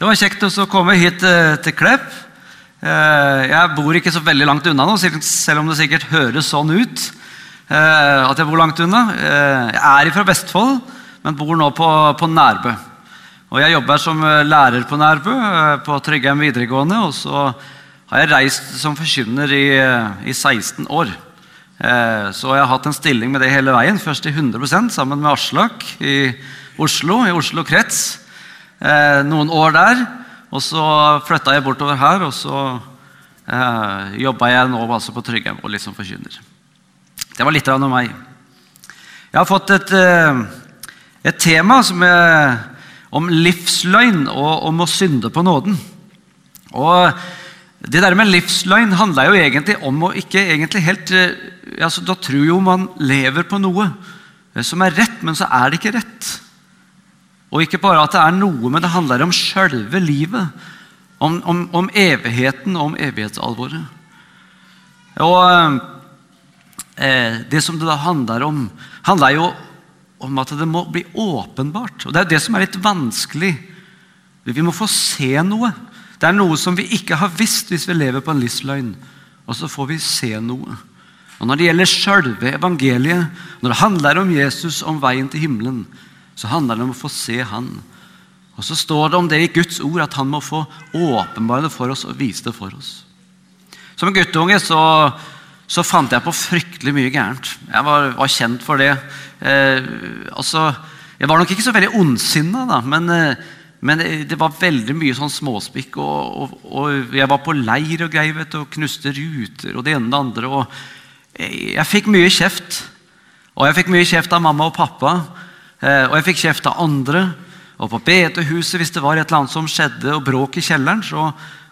Det var kjekt å komme hit eh, til Klepp. Eh, jeg bor ikke så veldig langt unna nå, selv om det sikkert høres sånn ut. eh, at jeg bor langt unna. Jeg er fra Vestfold, men bor nå på, på Nærbø. Og Jeg jobber som lærer på Nærbø, på Tryggheim videregående. Og så har jeg reist som forkynner i, i 16 år. Så jeg har hatt en stilling med det hele veien. Først i 100% sammen med Aslak i Oslo, i Oslo krets. Eh, Noen år der. Og så flytta jeg bortover her, og så eh, jobba jeg nå altså på Tryggheim og liksom som forkynner. Det var litt av meg. Jeg har fått et, eh, et tema er om livsløgn og om å synde på nåden. Og det der med livsløgn handler jo egentlig om å ikke egentlig helt eh, altså Da tror jo man lever på noe eh, som er rett, men så er det ikke rett. Og ikke bare at det er noe, men det handler om sjølve livet. Om, om, om evigheten om evighetsalvoret. Og eh, det som det da handler om, handler jo om at det må bli åpenbart. Og det er det som er litt vanskelig. Vi må få se noe. Det er noe som vi ikke har visst hvis vi lever på en livsløgn. Og så får vi se noe. Og Når det gjelder sjølve evangeliet, når det handler om Jesus, om veien til himmelen, så handler det om å få se Han. Og så står det om det i Guds ord at Han må få åpenbare det for oss og vise det for oss. Som guttunge så, så fant jeg på fryktelig mye gærent. Jeg var, var kjent for det. Eh, altså, jeg var nok ikke så veldig ondsinna, men, eh, men det var veldig mye sånn småspikk. Og, og, og jeg var på leir og greier, vet og knuste ruter og det ene og det andre. og jeg, jeg fikk mye kjeft. Og jeg fikk mye kjeft av mamma og pappa. Eh, og jeg fikk kjeft av andre. Og på bedehuset, hvis det var et eller annet som skjedde, og bråk i kjelleren, så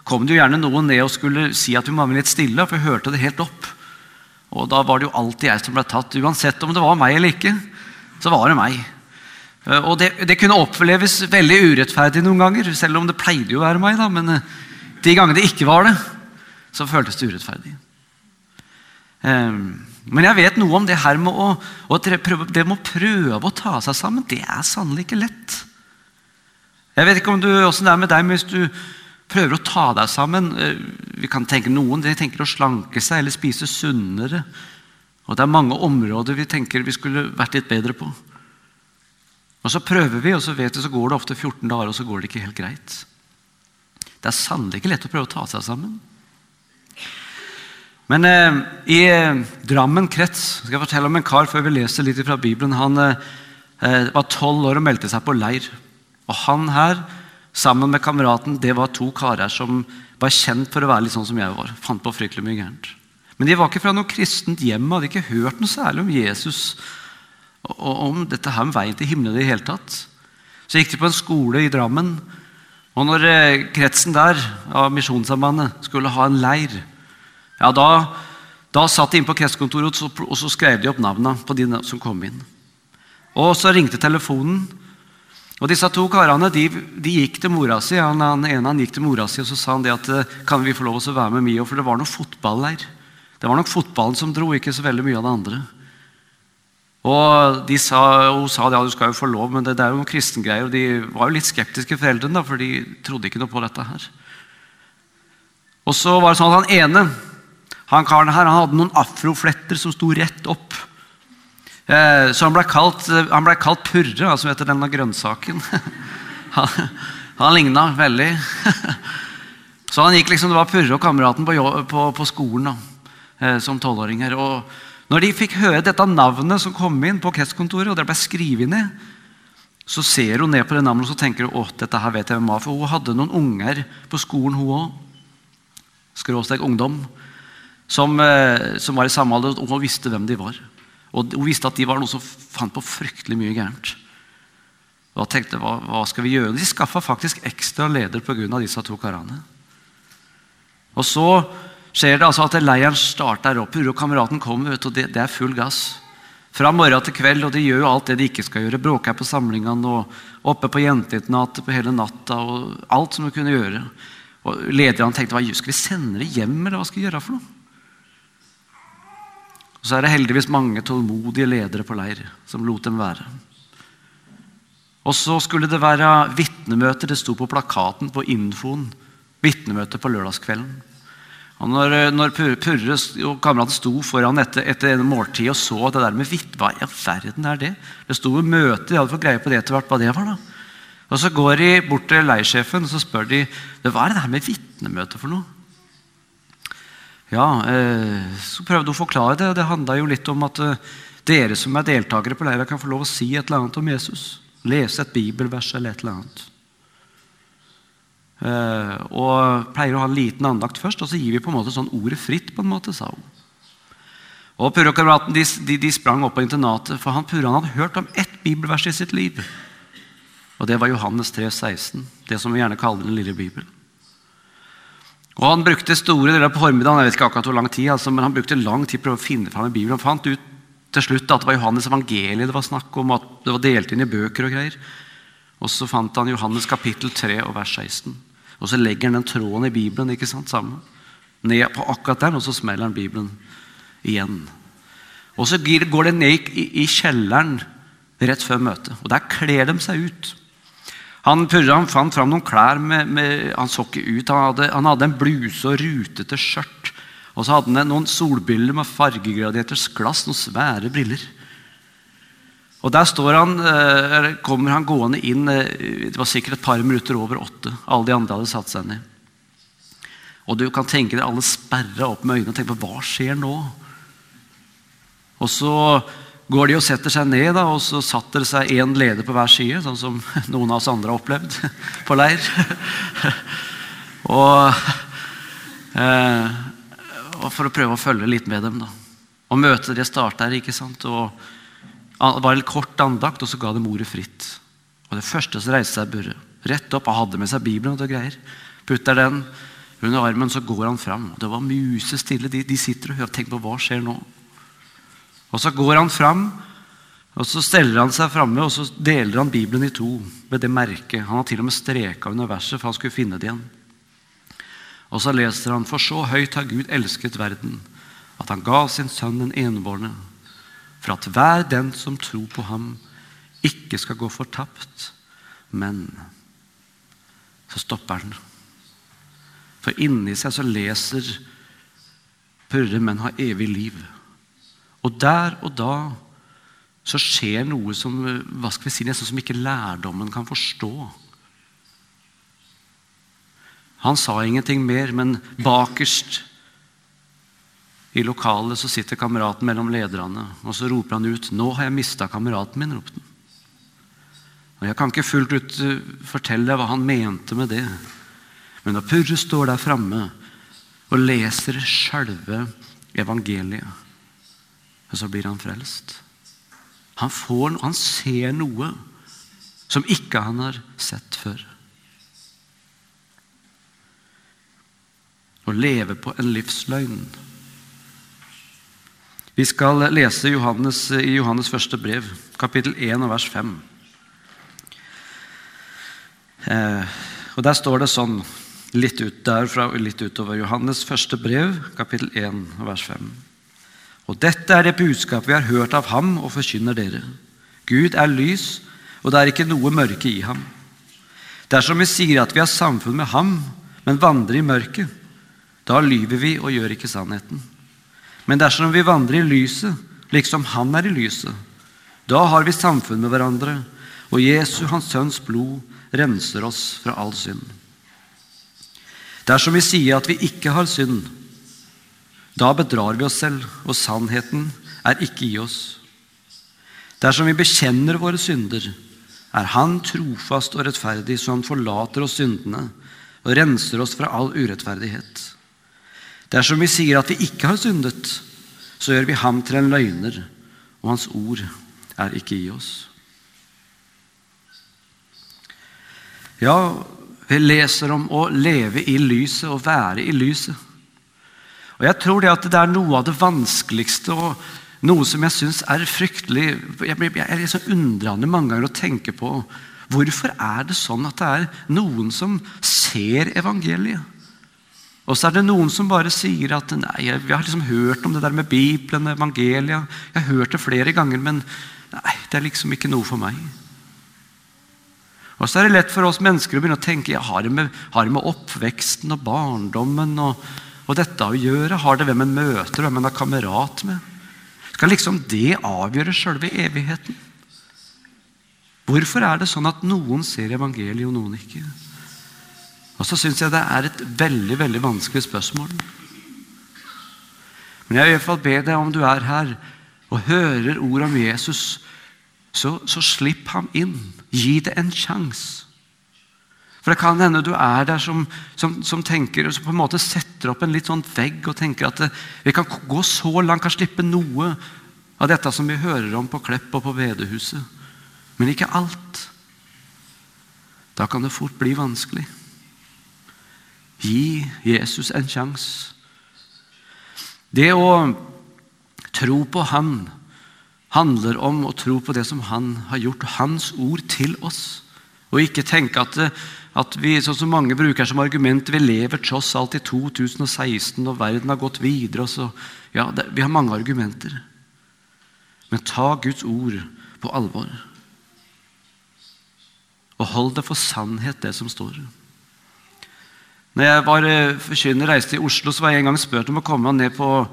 kom det jo gjerne noen ned og skulle si at vi må være litt stille, for jeg hørte det helt opp. Og da var det jo alltid jeg som ble tatt. Uansett om det var meg eller ikke, så var det meg. Eh, Og det, det kunne oppleves veldig urettferdig noen ganger, selv om det pleide jo å være meg. da, Men eh, de gangene det ikke var det, så føltes det urettferdig. Eh, Men jeg vet noe om det her med å, det med å prøve å ta seg sammen. Det er sannelig ikke lett. Jeg vet ikke om hvordan det er med deg men hvis du prøver å ta deg sammen. eh, Vi kan tenke Noen de tenker å slanke seg eller spise sunnere. Og Det er mange områder vi tenker vi skulle vært litt bedre på. Og Så prøver vi, og så vet vi, så går det ofte 14 dager, og så går det ikke helt greit. Det er sannelig ikke lett å prøve å ta seg sammen. Men eh, i eh, Drammen krets skal jeg fortelle om en kar før vi leser litt fra Bibelen. Han eh, var tolv år og meldte seg på leir. Og han her, sammen med kameraten, det var to karer som var kjent for å være litt sånn som jeg var. Fant på fryktelig mye gærent. Men de var ikke fra noe kristent hjem, hadde ikke hørt noe særlig om Jesus og om dette her med veien til himmelen i det hele tatt. Så gikk de på en skole i Drammen. Og når eh, kretsen der av Misjonssambandet skulle ha en leir, ja, da, da satt de inn på kretskontoret og så, skrev de opp navnene på de som kom inn. Og så ringte telefonen. Og disse to karene de, de gikk til mora si. Han, han ene han gikk til mora si, og så sa han det at eh, kan vi få lov å være med Mio, for det var noe fotballeir. Det var nok fotballen som dro, ikke så veldig mye av det andre. Og de sa, Hun sa ja, du skal jo få lov, men det, det er jo noen kristengreier. Og de var jo litt skeptiske, foreldrene, da, for de trodde ikke noe på dette her. Og så var det sånn at han ene, han karen her, han hadde noen afrofletter som sto rett opp. Eh, så han ble kalt, ble kalt Purre, altså etter denne grønnsaken. han, han ligna veldig. så han gikk liksom, Det var Purre og kameraten på, på, på skolen da, eh, som tolvåringer. Og når de fikk høre dette navnet som kom inn på kretskontoret, og det ble skrevet ned, så ser hun ned på det navnet og så tenker hun, å, dette her vet jeg hvem var. For hun hadde noen unger på skolen, hun òg. Skråstrek ungdom. Som, eh, som var i samme alder, og hun visste hvem de var. Og hun visste at de var noen som fant på fryktelig mye gærent. Og tenkte hva, hva skal vi gjøre? De skaffa faktisk ekstra leder pga. disse to karene. Og så skjer det altså at leiren starter opp. Purre og kameraten kommer, vet du, det, det er full gass. Fra morgen til kveld, og de gjør jo alt det de ikke skal gjøre. Bråker på samlingene og oppe på jenteinternat på hele natta. og Alt som de kunne gjøre. Og Lederne tenkte hva, skal vi sende det hjem, eller hva skal vi gjøre for noe? Og Så er det heldigvis mange tålmodige ledere på leir som lot dem være. Og så skulle det være vitnemøter. Det sto på plakaten på infoen. Vitnemøte på lørdagskvelden. Og når, når Purre og kameraten sto foran etter, etter en måltid og så det der med hvitt, hva i all verden er det? Det sto jo møte, de hadde fått greie på det etter hvert, hva det var. da. Og Så går de bort til leirsjefen og så spør de, hva er det her med vitnemøte for noe. Ja, eh, Så prøvde hun å forklare det. og Det handla jo litt om at eh, dere som er deltakere på leira, kan få lov å si et eller annet om Jesus. Lese et bibelvers eller et eller annet. Uh, og pleier å ha en liten andakt først, og så gir vi på en måte sånn ordet fritt. på en måte, sa hun. Og Purrekameraten de, de, de, sprang opp på internatet, for han Purre hadde hørt om ett bibelvers i sitt liv. Og Det var Johannes 3, 16, det som vi gjerne kaller Den lille bibelen. Og Han brukte store deler på formiddagen, jeg vet ikke akkurat hvor lang tid, altså, men han brukte lang tid på å finne fram i Bibelen. Han fant ut til slutt at det var Johannes evangeliet det var snakk om, at det var delt inn i bøker og greier. Og så fant han Johannes kapittel 3 og vers 16. Og så legger han den tråden i Bibelen ikke sant, sammen. Ned på akkurat den, og så smeller han Bibelen igjen. Og så går det ned i, i kjelleren rett før møtet, og der kler de seg ut. Han, han fant fram noen klær med, med, Han så ikke ut. Han hadde, han hadde en bluse og rutete skjørt. Og så hadde han noen solbriller med fargegraderte glass, noen svære briller. Og Der han, eh, kommer han gående inn eh, Det var sikkert et par minutter over åtte. Alle de andre hadde satt seg ned. Og du kan tenke deg Alle sperra opp med øynene og tenke på hva skjer nå. Og Så går de og setter seg ned, da, og så satt det seg én leder på hver side, sånn som noen av oss andre har opplevd på leir. og, eh, og For å prøve å følge litt med dem. da. Og møtet det starter, ikke sant? Og det var en kort andakt, og så ga de ordet fritt. Og Det første som reiste seg Børre, rett opp, han hadde med seg Bibelen og greier. Putter den under armen, så går han fram. Det var musestille. De, de sitter og hører. Tenk på hva skjer nå? Og Så går han fram, og så steller han seg framme og så deler han Bibelen i to med det merket. Han har til og med streka under verset for han skulle finne det igjen. Og så leser han For så høyt har Gud elsket verden, at han ga sin sønn den enebårne, for at hver den som tror på ham, ikke skal gå fortapt, men Så stopper han. For inni seg så leser Purre, men har evig liv. Og der og da så skjer noe som hva skal vi si, nesten som ikke lærdommen kan forstå. Han sa ingenting mer, men bakerst i lokalet så sitter kameraten mellom lederne, og så roper han ut 'Nå har jeg mista kameraten min'. ropte han. Og Jeg kan ikke fullt ut eh, fortelle hva han mente med det. Men når Purre står der framme og leser sjølve evangeliet, så blir han frelst. Han, får, han ser noe som ikke han har sett før. Å leve på en livsløgn vi skal lese Johannes, i Johannes første brev, kapittel 1 vers 5. Eh, og Der står det sånn, litt ut derfra og litt utover. Johannes første brev, kapittel 1 vers 5. Og dette er det budskapet vi har hørt av ham og forkynner dere. Gud er lys, og det er ikke noe mørke i ham. Dersom vi sier at vi har samfunn med ham, men vandrer i mørket, da lyver vi og gjør ikke sannheten. Men dersom vi vandrer i lyset, liksom Han er i lyset, da har vi samfunn med hverandre, og Jesu, Hans Sønns blod, renser oss fra all synd. Dersom vi sier at vi ikke har synd, da bedrar vi oss selv, og sannheten er ikke i oss. Dersom vi bekjenner våre synder, er Han trofast og rettferdig, så Han forlater oss syndene og renser oss fra all urettferdighet. Dersom vi sier at vi ikke har syndet, så gjør vi ham til en løgner, og hans ord er ikke i oss. Ja, vi leser om å leve i lyset og være i lyset. Og Jeg tror det at det er noe av det vanskeligste og noe som jeg syns er fryktelig Jeg er liksom undrende mange ganger å tenke på hvorfor er det sånn at det er noen som ser evangeliet. Og så er det noen som bare sier at nei, vi har liksom hørt om det der med Bibelen, og evangeliet. Jeg har hørt det flere ganger, men nei, det er liksom ikke noe for meg. Og så er det lett for oss mennesker å begynne å tenke ja, har det med, har det med oppveksten og barndommen og, og, dette å gjøre? Har det hvem en møter, hvem en er kamerat med? Skal liksom det avgjøre sjølve evigheten? Hvorfor er det sånn at noen ser evangeliet, og noen ikke? Og så syns jeg det er et veldig veldig vanskelig spørsmål. Men jeg vil i hvert fall be deg om du er her og hører ord om Jesus, så, så slipp ham inn. Gi det en sjanse. For det kan hende du er der som, som, som, tenker som på en måte setter opp en litt sånn vegg og tenker at det, vi kan gå så langt, kan slippe noe av dette som vi hører om på Klepp og på bedehuset. Men ikke alt. Da kan det fort bli vanskelig. Gi Jesus en sjanse. Det å tro på Han handler om å tro på det som Han har gjort, Hans ord til oss. Og ikke tenke at, at vi, sånn som mange bruker som argument, vi lever tross alt i 2016, og verden har gått videre. så, ja, det, Vi har mange argumenter. Men ta Guds ord på alvor. Og hold det for sannhet, det som står. Når jeg var eh, forkynner, reiste i Oslo, så var jeg en gang spurt om å komme ned på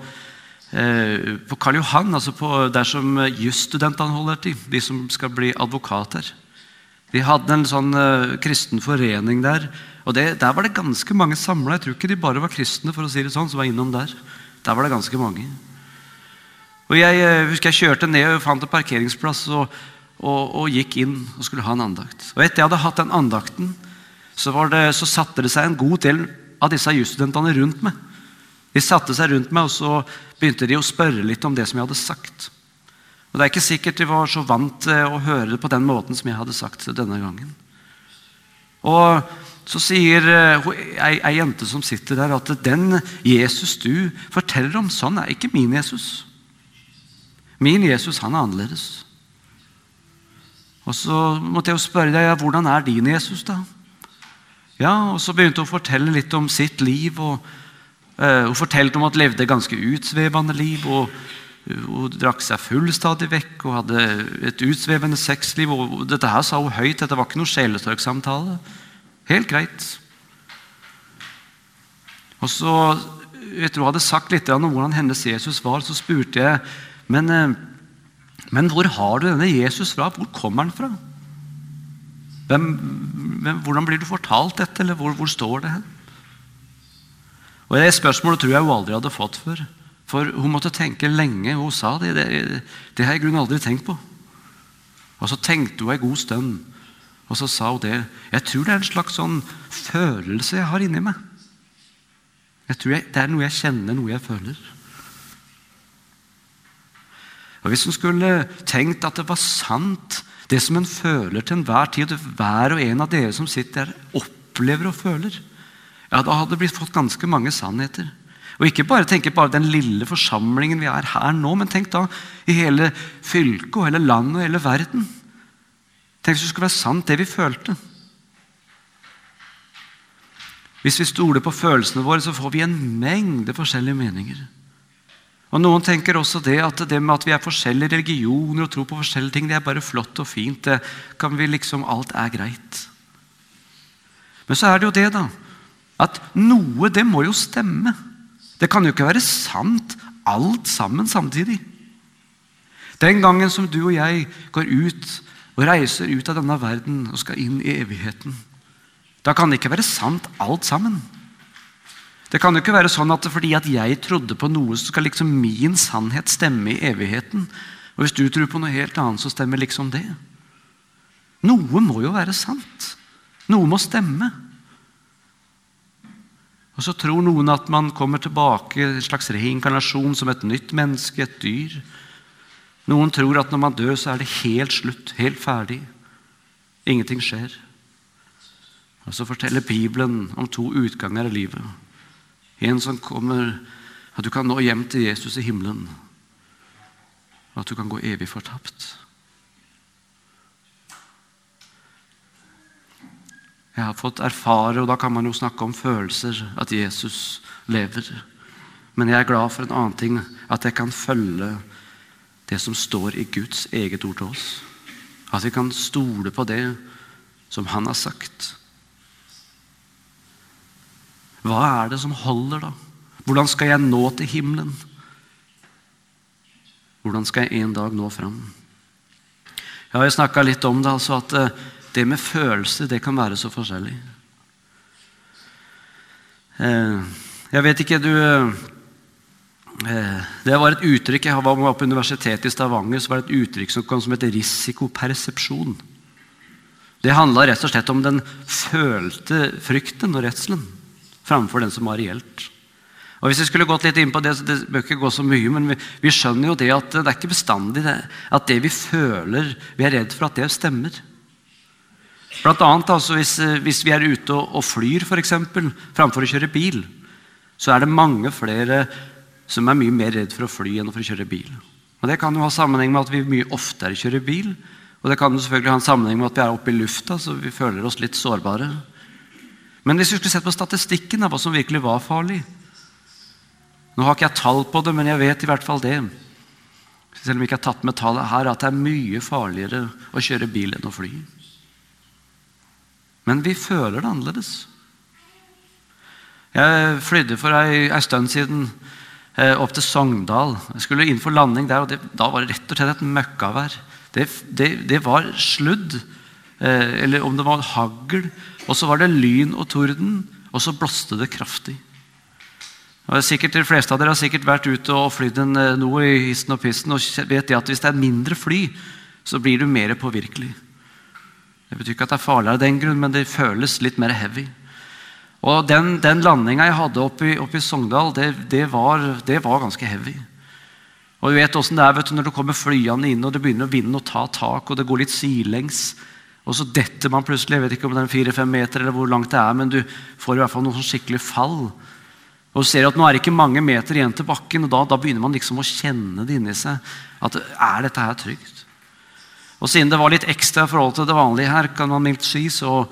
Eh, på Karl Johan, altså på der som jusstudentene holder til, de som skal bli advokater. Vi hadde en sånn uh, kristen forening der. og det, Der var det ganske mange samla. Jeg tror ikke de bare var kristne for å si det sånn, som var innom der. Der var det ganske mange. Og Jeg uh, husker jeg kjørte ned og fant en parkeringsplass og, og, og, gikk inn og skulle ha en andakt. Og Etter jeg hadde hatt den andakten, så, det, så satte det seg en god del av disse jusstudentene rundt meg. De satte seg rundt meg, og så begynte de å spørre litt om det som jeg hadde sagt. Og Det er ikke sikkert de var så vant til å høre det på den måten som jeg hadde sagt det denne gangen. Og så sier eh, ei, jente som sitter der, at den Jesus du forteller om, sånn er ikke min Jesus. Min Jesus, han er annerledes. Og så måtte jeg jo spørre deg, ja, hvordan er din Jesus, da? Ja, og Så begynte hun å fortelle litt om sitt liv. og uh, hun fortalte om at hun levde ganske utsvevende liv. og Hun drakk seg full stadig vekk og hadde et utsvevende sexliv. og Dette her sa hun høyt. Dette var ikke noe sjelesorgsamtale. Helt greit. Og så, Etter hun hadde sagt litt om hvordan hennes Jesus var, så spurte jeg men, eh, men hvor har du denne Jesus fra? Hvor kommer han fra? Hvem, hvem, hvordan blir du fortalt dette, eller hvor, hvor står det? hen? Og Det spørsmålet tror jeg hun aldri hadde fått før. For hun måtte tenke lenge. Hun sa det. Det, det har jeg i grunnen aldri tenkt på. Og så tenkte hun en god stund, og så sa hun det. Jeg tror det er en slags sånn følelse jeg har inni meg. Jeg tror jeg, Det er noe jeg kjenner, noe jeg føler. Og Hvis hun skulle tenkt at det var sant, det som en føler til enhver tid, hver og en av dere som sitter her, opplever og føler, ja, da hadde det blitt fått ganske mange sannheter. Og ikke bare tenke på den lille forsamlingen vi er her nå, men tenk da i hele fylket og hele landet og hele verden. Tenk hvis det skulle være sant, det vi følte. Hvis vi stoler på følelsene våre, så får vi en mengde forskjellige meninger. Og Noen tenker også det at det med at vi er forskjellige religioner og tror på forskjellige ting, det er bare flott og fint. Det kan vi liksom, Alt er greit. Men så er det jo det, da at noe, det må jo stemme. Det kan jo ikke være sant alt sammen samtidig. Den gangen som du og jeg går ut og reiser ut av denne verden og skal inn i evigheten, da kan det ikke være sant alt sammen. Det kan jo ikke være sånn at fordi at jeg trodde på noe, så skal liksom min sannhet stemme i evigheten. Og hvis du tror på noe helt annet, så stemmer liksom det. Noe må jo være sant. Noe må stemme. Og så tror noen at man kommer tilbake en slags reinkarnasjon som et nytt menneske, et dyr. Noen tror at når man dør, så er det helt slutt, helt ferdig. Ingenting skjer. Og Så forteller Bibelen om to utganger i livet. En som kommer At du kan nå hjem til Jesus i himmelen, og at du kan gå evig fortapt. Jeg har fått erfare, og da kan man jo snakke om følelser, at Jesus lever. Men jeg er glad for en annen ting, at jeg kan følge det som står i Guds eget ord til oss. At vi kan stole på det som han har sagt. Hva er det som holder, da? Hvordan skal jeg nå til himmelen? Hvordan skal jeg en dag nå fram? Jeg har jo snakka litt om det, altså at eh, det med følelser det kan være så forskjellig. Eh, jeg vet ikke, du eh, Det var et uttrykk Jeg var på universitetet i Stavanger, så var det et uttrykk som kom som heter risikopersepsjon. Det handla rett og slett om den følte frykten og redselen framfor den som var reelt. Og hvis vi skulle gått litt inn på Det det bør ikke gå så mye, men vi, vi skjønner jo det at det er ikke bestandig det, at det vi føler, vi er redd for at det stemmer. Blant annet altså hvis, hvis vi er ute og, og flyr, f.eks., framfor å kjøre bil, så er det mange flere som er mye mer redd for å fly enn for å kjøre bil. Og Det kan jo ha sammenheng med at vi mye oftere kjører bil. Og det kan jo selvfølgelig ha en sammenheng med at vi er oppe i lufta, så vi føler oss litt sårbare. Men hvis vi skulle sett på statistikken av hva som virkelig var farlig Nå har ikke jeg tall på det, men jeg vet i hvert fall det. Selv om jeg ikke har tatt med tallet her, at det er mye farligere å kjøre bil enn å fly. Men vi føler det annerledes. Jeg flydde for ei, ei stund siden eh, opp til Sogndal. Jeg skulle inn for landing der, og det, da var det rett og slett et møkkavær. Det, det, det var sludd, eh, eller om det var hagl, og så var det lyn og torden, og så blåste det kraftig. Og sikkert, de fleste av dere har sikkert vært ute og flydd eh, noe i hissen og pissen og vet at hvis det er mindre fly, så blir du mer påvirkelig. Det betyr ikke at det er farligere av den grunn, men det føles litt mer heavy. Og Den, den landinga jeg hadde oppe i, Sogndal, det, det, var, det, var, ganske heavy. Og du vet åssen det er vet du, når du kommer flyene inn og det begynner vinden å ta tak, og det går litt sidelengs. Og så detter man plutselig. Jeg vet ikke om det er fire-fem meter, eller hvor langt det er, men du får i hvert fall noe sånn skikkelig fall. Og du ser at nå er det ikke mange meter igjen til bakken, og da, da begynner man liksom å kjenne det inni seg. At er dette her trygt? Og siden det var litt ekstra i forhold til det vanlige her, kan man mildt si, så,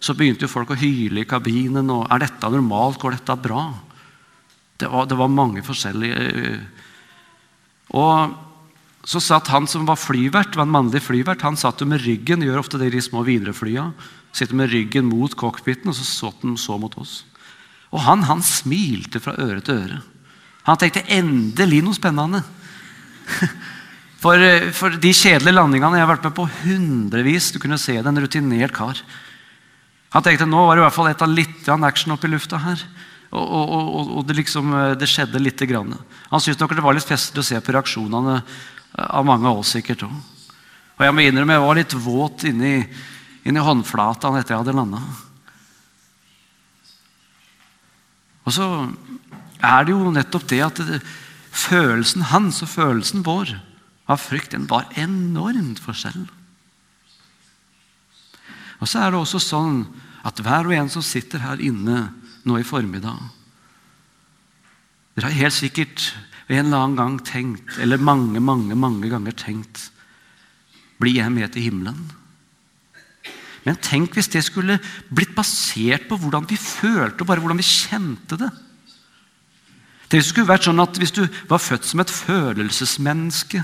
så begynte jo folk å hyle i kabinen. og Er dette normalt? Går dette bra? Det var, det var mange forskjellige eh, Og så satt han som var flyvert, var en mannlig flyvert, han satt jo med ryggen gjør ofte det i de små Widerøe-flya. Sitter med ryggen mot cockpiten, og så så han så mot oss. Og han, han smilte fra øre til øre. Han tenkte endelig noe spennende. For, for de kjedelige landingene jeg har vært med på hundrevis, du kunne se det, en rutinert kar. Han tenkte nå var det i hvert fall et av litt action opp i lufta her. Og, og, og, og det, liksom, det skjedde lite grann. Han syntes nok det var litt festlig å se på reaksjonene av mange av oss sikkert òg. Og jeg må innrømme jeg var litt våt inni, inni håndflata etter jeg hadde landa. Og så er det jo nettopp det at det, følelsen hans og følelsen vår av frykt den var enormt forskjell. Og så er det også sånn at hver og en som sitter her inne nå i formiddag Dere har helt sikkert en eller annen gang tenkt, eller mange, mange, mange ganger tenkt Blir jeg med til himmelen? Men tenk hvis det skulle blitt basert på hvordan vi følte, og bare hvordan vi kjente det. Det skulle vært sånn at Hvis du var født som et følelsesmenneske,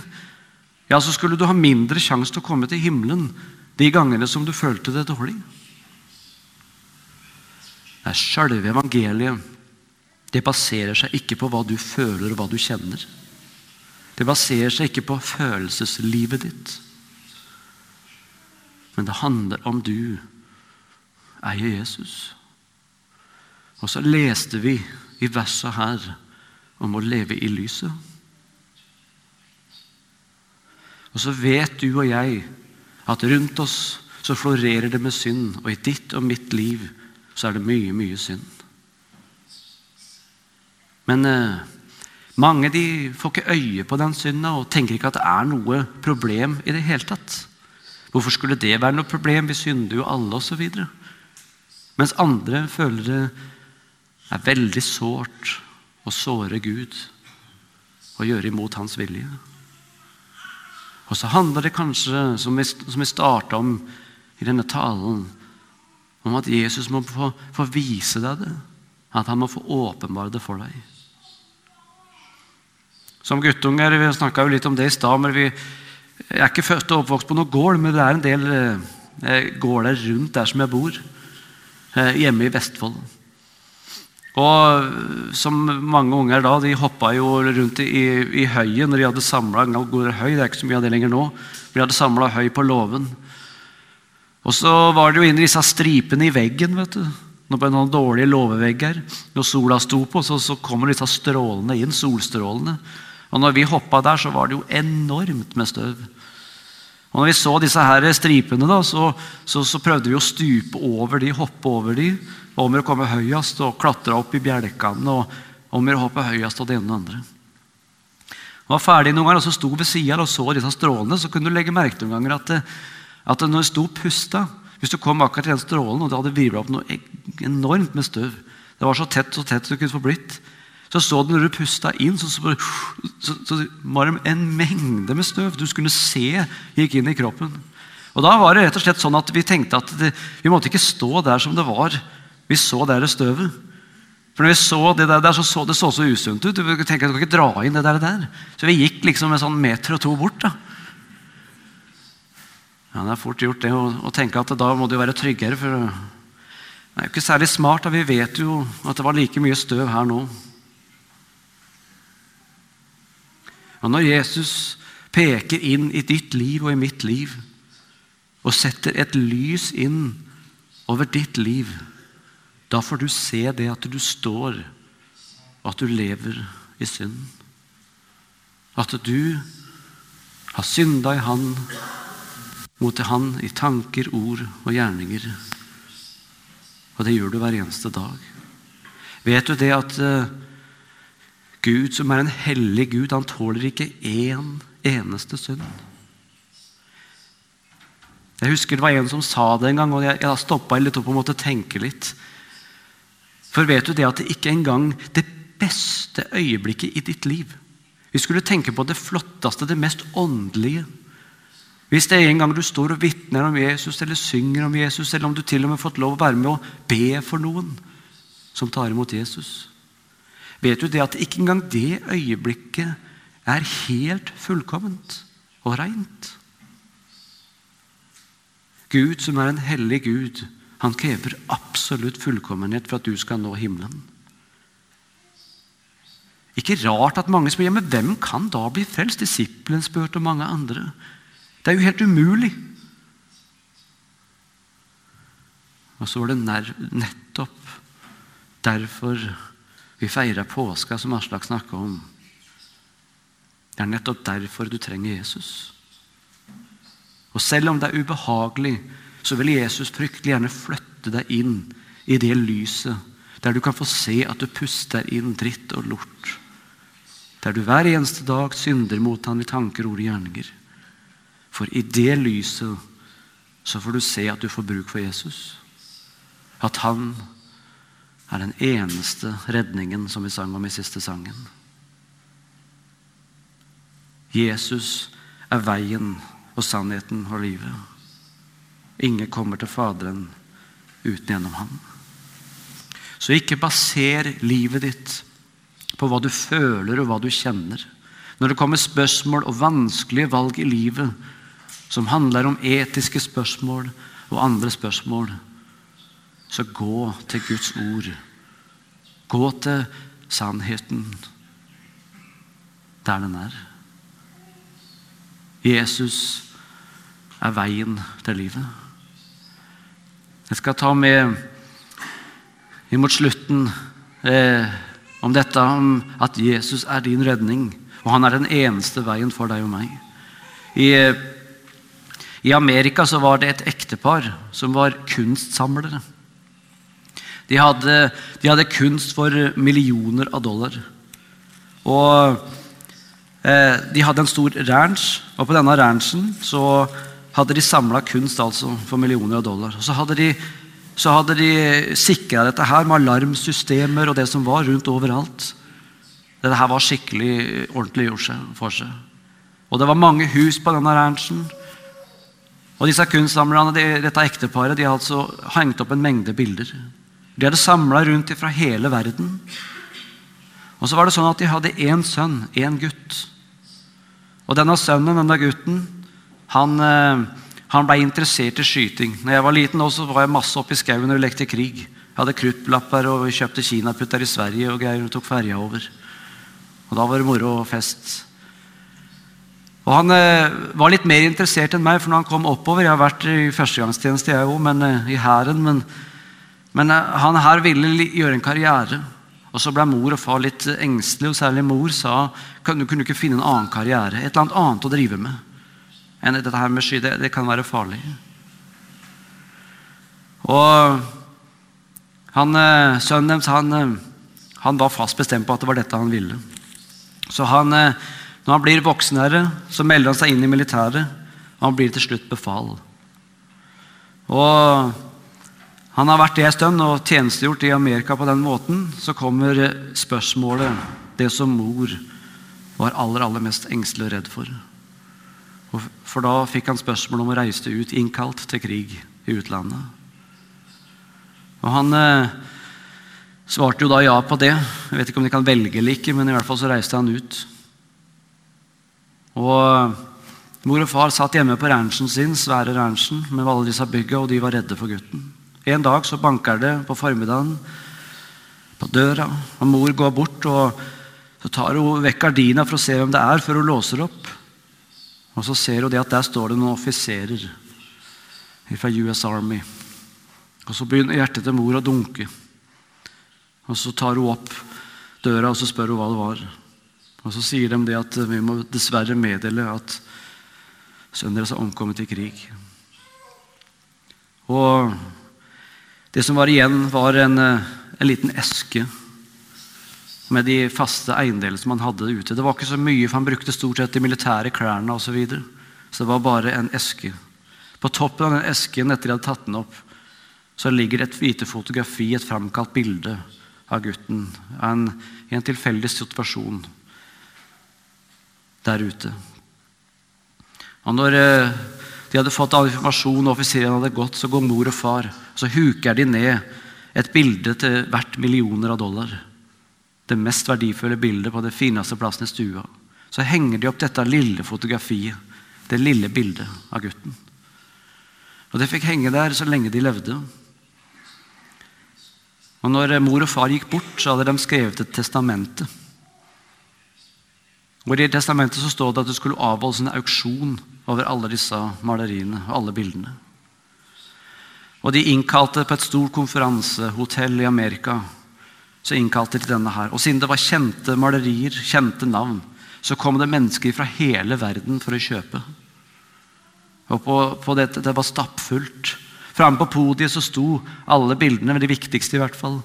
ja, så skulle du ha mindre sjanse til å komme til himmelen de gangene som du følte det dårlig. Det er sjølve evangeliet det baserer seg ikke på hva du føler og hva du kjenner. Det baserer seg ikke på følelseslivet ditt. Men det handler om du eier Jesus. Og så leste vi i verset her om å leve i lyset. Og så vet du og jeg at rundt oss så florerer det med synd, og i ditt og mitt liv så er det mye, mye synd. Men eh, mange de får ikke øye på den synda og tenker ikke at det er noe problem i det hele tatt. Hvorfor skulle det være noe problem? Vi synder jo alle, osv. Mens andre føler det er veldig sårt å såre Gud og gjøre imot hans vilje. Og så handler det kanskje, som vi, starta om i denne talen, om at Jesus må få, få vise deg det. At han må få åpenbare det for deg. Som guttunger Vi snakka litt om det i stad. men vi er ikke født og oppvokst på noen gård, men det er en del, gårder går rundt der som jeg bor, eh, hjemme i Vestfold. Og som mange unger da, de hoppa jo rundt i, i høyet når de hadde samla høy. Det er ikke så mye av det lenger nå. De hadde samla høy på låven. Og så var det jo inn i disse stripene i veggen. vet du. Når på noen dårlige låvevegger. Når sola sto på, så, så kommer disse strålene inn. solstrålene. Og når vi hoppa der, så var det jo enormt med støv. Og når vi så disse her stripene, da, så, så, så prøvde vi å stupe over de, hoppe over de. Om å komme høyest og klatre opp i bjelkene. og om å hoppe høyest og det ene og det andre. Jeg var ferdig noen ganger og så sto ved sida og så disse strålene, så kunne du legge merke til noen ganger at, at når du sto og pusta Hvis du kom akkurat til den strålen, og det hadde virvla opp noe enormt med støv Det var så tett så tett du kunne få blitt. Så så du når du pusta inn, så, så, så, så var det en mengde med støv du skulle se gikk inn i kroppen. Og Da var det rett og slett sånn at vi tenkte at det, vi måtte ikke stå der som det var. Vi så der støvet. For når vi så det der, så, så det så så usunt ut. Du tenkte at du kan ikke dra inn det der, der. Så vi gikk liksom en sånn meter og to bort. da. Ja, Det er fort gjort det å, tenke at da må det jo være tryggere. for Det er jo ikke særlig smart. da Vi vet jo at det var like mye støv her nå. Og når Jesus peker inn i ditt liv og i mitt liv og setter et lys inn over ditt liv, da får du se det at du står, og at du lever i synd. At du har synda i Han, mot Han i tanker, ord og gjerninger. Og det gjør du hver eneste dag. Vet du det at uh, Gud, som er en hellig Gud, han tåler ikke én eneste synd. Jeg husker det var en som sa det en gang, og jeg, jeg stoppa litt opp og måtte tenke litt. For vet du det at det ikke engang det beste øyeblikket i ditt liv Vi skulle tenke på det flotteste, det mest åndelige. Hvis det er en gang du står og vitner om Jesus eller synger om Jesus, eller om du til og med har fått lov å være med og be for noen som tar imot Jesus Vet du det at ikke engang det øyeblikket er helt fullkomment og reint? Gud, som er en hellig Gud, han krever absolutt fullkommenhet for at du skal nå himmelen. Ikke rart at mange spør ja, men hvem kan da bli frelst? Disippelen spurte og mange andre. Det er jo helt umulig. Og så var det nettopp derfor vi feirer påska, som Aslak snakka om. Det er nettopp derfor du trenger Jesus. Og selv om det er ubehagelig, så vil Jesus fryktelig gjerne flytte deg inn i det lyset der du kan få se at du puster inn dritt og lort. Der du hver eneste dag synder mot han i tanker, ord og gjerninger. For i det lyset så får du se at du får bruk for Jesus. At han er den eneste redningen som vi sang om i siste sangen. Jesus er veien og sannheten og livet. Ingen kommer til Faderen uten gjennom ham. Så ikke baser livet ditt på hva du føler og hva du kjenner. Når det kommer spørsmål og vanskelige valg i livet som handler om etiske spørsmål og andre spørsmål, så gå til Guds ord. Gå til sannheten der den er. Jesus er veien til livet. Jeg skal ta med imot slutten eh, om dette om at Jesus er din redning, og han er den eneste veien for deg og meg. I, i Amerika så var det et ektepar som var kunstsamlere. De hadde, de hadde kunst for millioner av dollar. Og eh, De hadde en stor ranch, og på denne ranchen så hadde de samla kunst altså for millioner av dollar. Og så hadde de, så de sikra dette her med alarmsystemer og det som var rundt overalt. Dette her var skikkelig ordentlig gjort for seg. Og det var mange hus på denne ranchen. Og disse kunstsamlerne, de, dette ekteparet, de har altså hengt opp en mengde bilder. De hadde samla rundt fra hele verden. Og så var det sånn at De hadde én sønn, én gutt. Og denne sønnen, denne gutten, han, eh, Han ble interessert i skyting. Når jeg var liten, også, var jeg masse oppe i skauen og lekte krig. Jeg hadde kruttlapper og vi kjøpte kinaputter i Sverige og greier og tok ferja over. Og Da var det moro og fest. Og Han eh, var litt mer interessert enn meg, for når han kom oppover Jeg har vært i førstegangstjeneste, jeg òg, men eh, i hæren. Men, men eh, han her ville gjøre en karriere. Og Så ble mor og far litt engstelige, og særlig mor sa kan du kunne ikke finne en annen karriere. Et eller annet å drive med enn dette her med sky. Det, det kan være farlig. Og han, eh, Sønnen deres han, eh, han var fast bestemt på at det var dette han ville. Så han, eh, når han blir voksenherre, så melder han seg inn i militæret. Og han blir til slutt befal. Og han har vært det en stund og tjenestegjort i Amerika på den måten. Så kommer spørsmålet, det som mor var aller, aller mest engstelig og redd for. For da fikk han spørsmål om å reise ut, innkalt til krig i utlandet. Og han eh, svarte jo da ja på det. Jeg vet ikke om de kan velge eller ikke, men i hvert fall så reiste han ut. Og Mor og far satt hjemme på ranchen sin, svære ranchen, med alle disse bygga, og de var redde for gutten. En dag så banker det på formiddagen på døra, og mor går bort og så tar hun vekk gardina for å se hvem det er, før hun låser opp. Og Så ser hun det at der står det noen offiserer fra US Army. Og Så begynner hjertet til mor å dunke. Og Så tar hun opp døra og så spør hun hva det var. Og Så sier de det at vi må dessverre meddele at sønnen deres har omkommet i krig. Og det som var igjen, var en, eh, en liten eske med de faste eiendelene som han hadde ute. Det var ikke så mye, for han brukte stort sett de militære klærne osv. Så, videre. så det var bare en eske. På toppen av den esken etter de hadde tatt den opp, så ligger et hvite fotografi, et framkalt bilde av gutten en, i en tilfeldig situasjon der ute. Og når eh, de hadde fått all informasjon, og offiseren hadde gått, så går mor og far så huker de ned et bilde til hvert millioner av dollar. Det mest verdifulle bildet på den fineste plassen i stua. Så henger de opp dette lille fotografiet, det lille bildet av gutten. Og Det fikk henge der så lenge de levde. Og når mor og far gikk bort, så hadde de skrevet et testamente. Og I testamentet så står det at det skulle avholdes en auksjon over alle disse maleriene og alle bildene. Og de innkalte på et stort konferansehotell i Amerika. Så innkalte de denne her. Og siden det var kjente malerier, kjente navn, så kom det mennesker fra hele verden for å kjøpe. Og på, på dette, Det var stappfullt. Framme på podiet så sto alle bildene, de viktigste i hvert fall,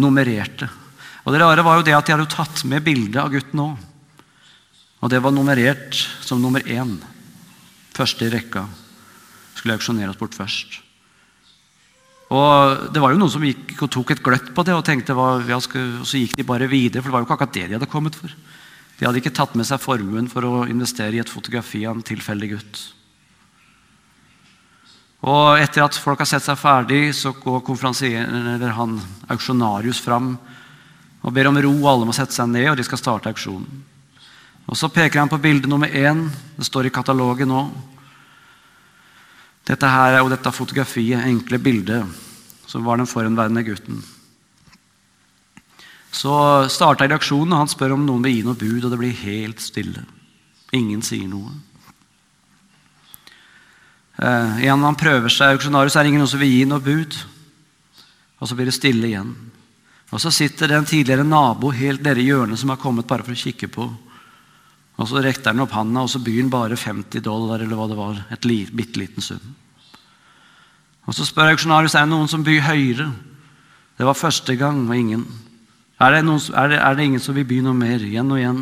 nummererte. Og Det rare var jo det at de hadde tatt med bildet av gutten òg. Og det var nummerert som nummer én. Første i rekka. Skulle auksjoneres bort først. Og Det var jo noen som gikk og tok et gløtt på det, og tenkte hva, og så gikk de bare videre. For det var jo ikke akkurat det de hadde kommet for. De hadde ikke tatt med seg formuen for å investere i et fotografi av en tilfeldig gutt. Og Etter at folk har sett seg ferdig, så går eller han auksjonarius fram og ber om ro. Alle må sette seg ned, og de skal starte auksjonen. Og Så peker han på bilde nummer én. Det står i katalogen nå. Dette her er jo dette fotografiet, enkle bildet, som var den forhenværende gutten. Så starta reaksjonen, og han spør om noen vil gi noe bud, og det blir helt stille. Ingen sier noe. Eh, igjen han prøver seg, auksjonarius, er det ingen som vil gi noe bud. Og så blir det stille igjen. Og Så sitter det en tidligere nabo helt nede i hjørnet som har kommet bare for å kikke på. Og Så rekte han opp handa, og så byr han bare 50 dollar, eller hva det var. Et bitte liten sum. Og Så spør auksjonarius er det noen som byr høyere. Det var første gang, og ingen. Er det, noen, er, det, er det, ingen som vil by noe mer? Igjen og igjen.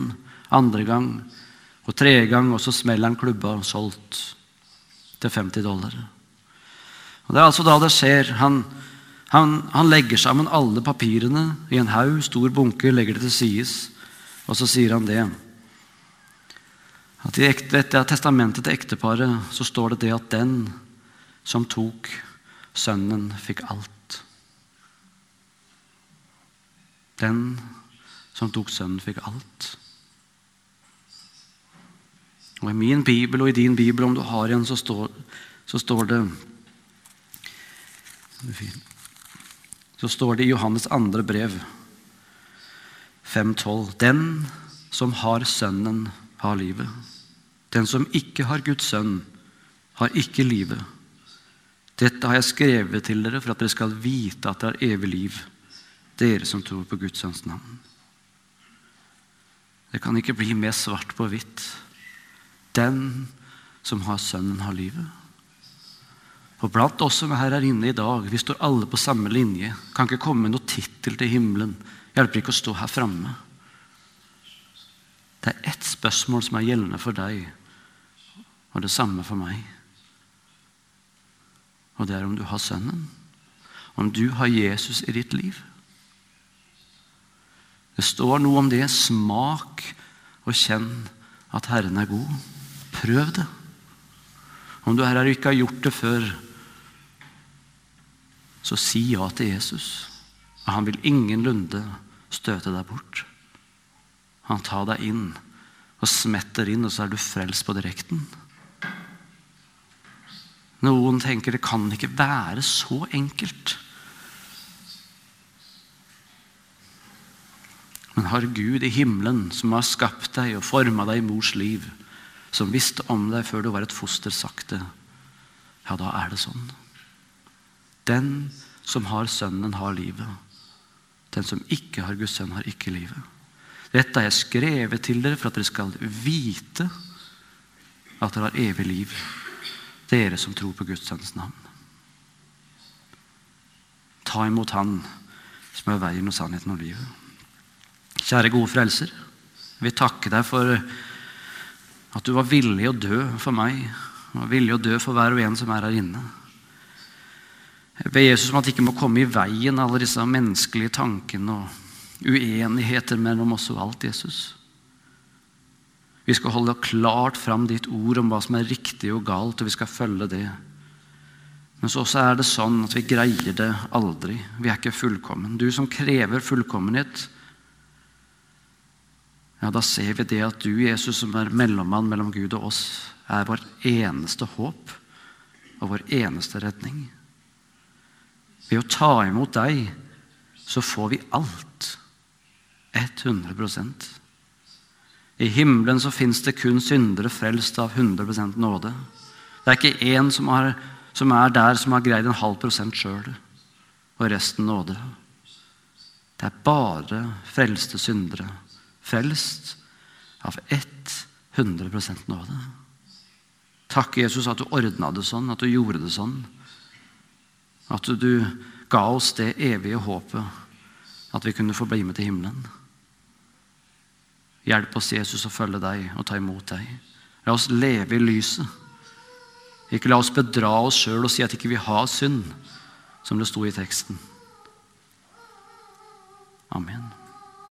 Andre gang. Og tredje gang, og så smeller han klubba solgt til 50 dollar. Og Det er altså da det skjer. Han, han, han legger sammen alle papirene i en haug, stor bunke, legger det til sides, og så sier han det. At I dette testamentet til ekteparet så står det det at den som tok Sønnen fikk alt. Den som tok Sønnen, fikk alt. Og I min bibel og i din bibel, om du har en, så står, så står det Så står det i Johannes andre brev, 5.12.: Den som har Sønnen, har livet. Den som ikke har Guds sønn, har ikke livet. Dette har jeg skrevet til dere for at dere skal vite at det er evig liv, dere som tror på Guds sønns navn. Det kan ikke bli mer svart på hvitt. Den som har Sønnen, har livet. Og blant oss som er her inne i dag, vi står alle på samme linje. Kan ikke komme med noe tittel til himmelen. Hjelper ikke å stå her framme. Det er ett spørsmål som er gjeldende for deg, og det samme for meg. Og det er om du har Sønnen. Om du har Jesus i ditt liv. Det står noe om det. Smak og kjenn at Herren er god. Prøv det. Om du er her ikke har gjort det før, så si ja til Jesus. Og han vil ingenlunde støte deg bort. Han tar deg inn og smetter inn, og så er du frelst på direkten. Noen tenker det kan ikke være så enkelt. Men har Gud i himmelen, som har skapt deg og forma deg i mors liv, som visste om deg før du var et foster, sagt det, ja, da er det sånn. Den som har Sønnen, har livet. Den som ikke har Guds sønn, har ikke livet. Dette har jeg skrevet til dere for at dere skal vite at dere har evig liv, dere som tror på Guds sønns navn. Ta imot Han som er veien og sannheten og livet. Kjære gode frelser. Jeg vil takke deg for at du var villig å dø for meg. Du var villig å dø for hver og en som er her inne. Jeg ber Jesus om at det ikke må komme i veien alle disse menneskelige tankene og uenigheter mellom oss og alt, Jesus. Vi skal holde klart fram ditt ord om hva som er riktig og galt, og vi skal følge det. Men så også er det sånn at vi greier det aldri. Vi er ikke fullkommen. Du som krever fullkommenhet, ja, da ser vi det at du, Jesus, som er mellommann mellom Gud og oss, er vår eneste håp og vår eneste redning. Ved å ta imot deg så får vi alt. 100 I himmelen så fins det kun syndere frelst av 100% nåde. Det er ikke én som, som, er der som har greid en halv prosent sjøl, og resten nåde. Det er bare frelste syndere. Frelst av 100% nåde. Takk, Jesus, at du ordna det sånn, at du gjorde det sånn. At du ga oss det evige håpet, at vi kunne få bli med til himmelen. Hjelp oss, Jesus, å følge deg og ta imot deg. La oss leve i lyset. Ikke la oss bedra oss sjøl og si at ikke vi har synd, som det sto i teksten. Amen.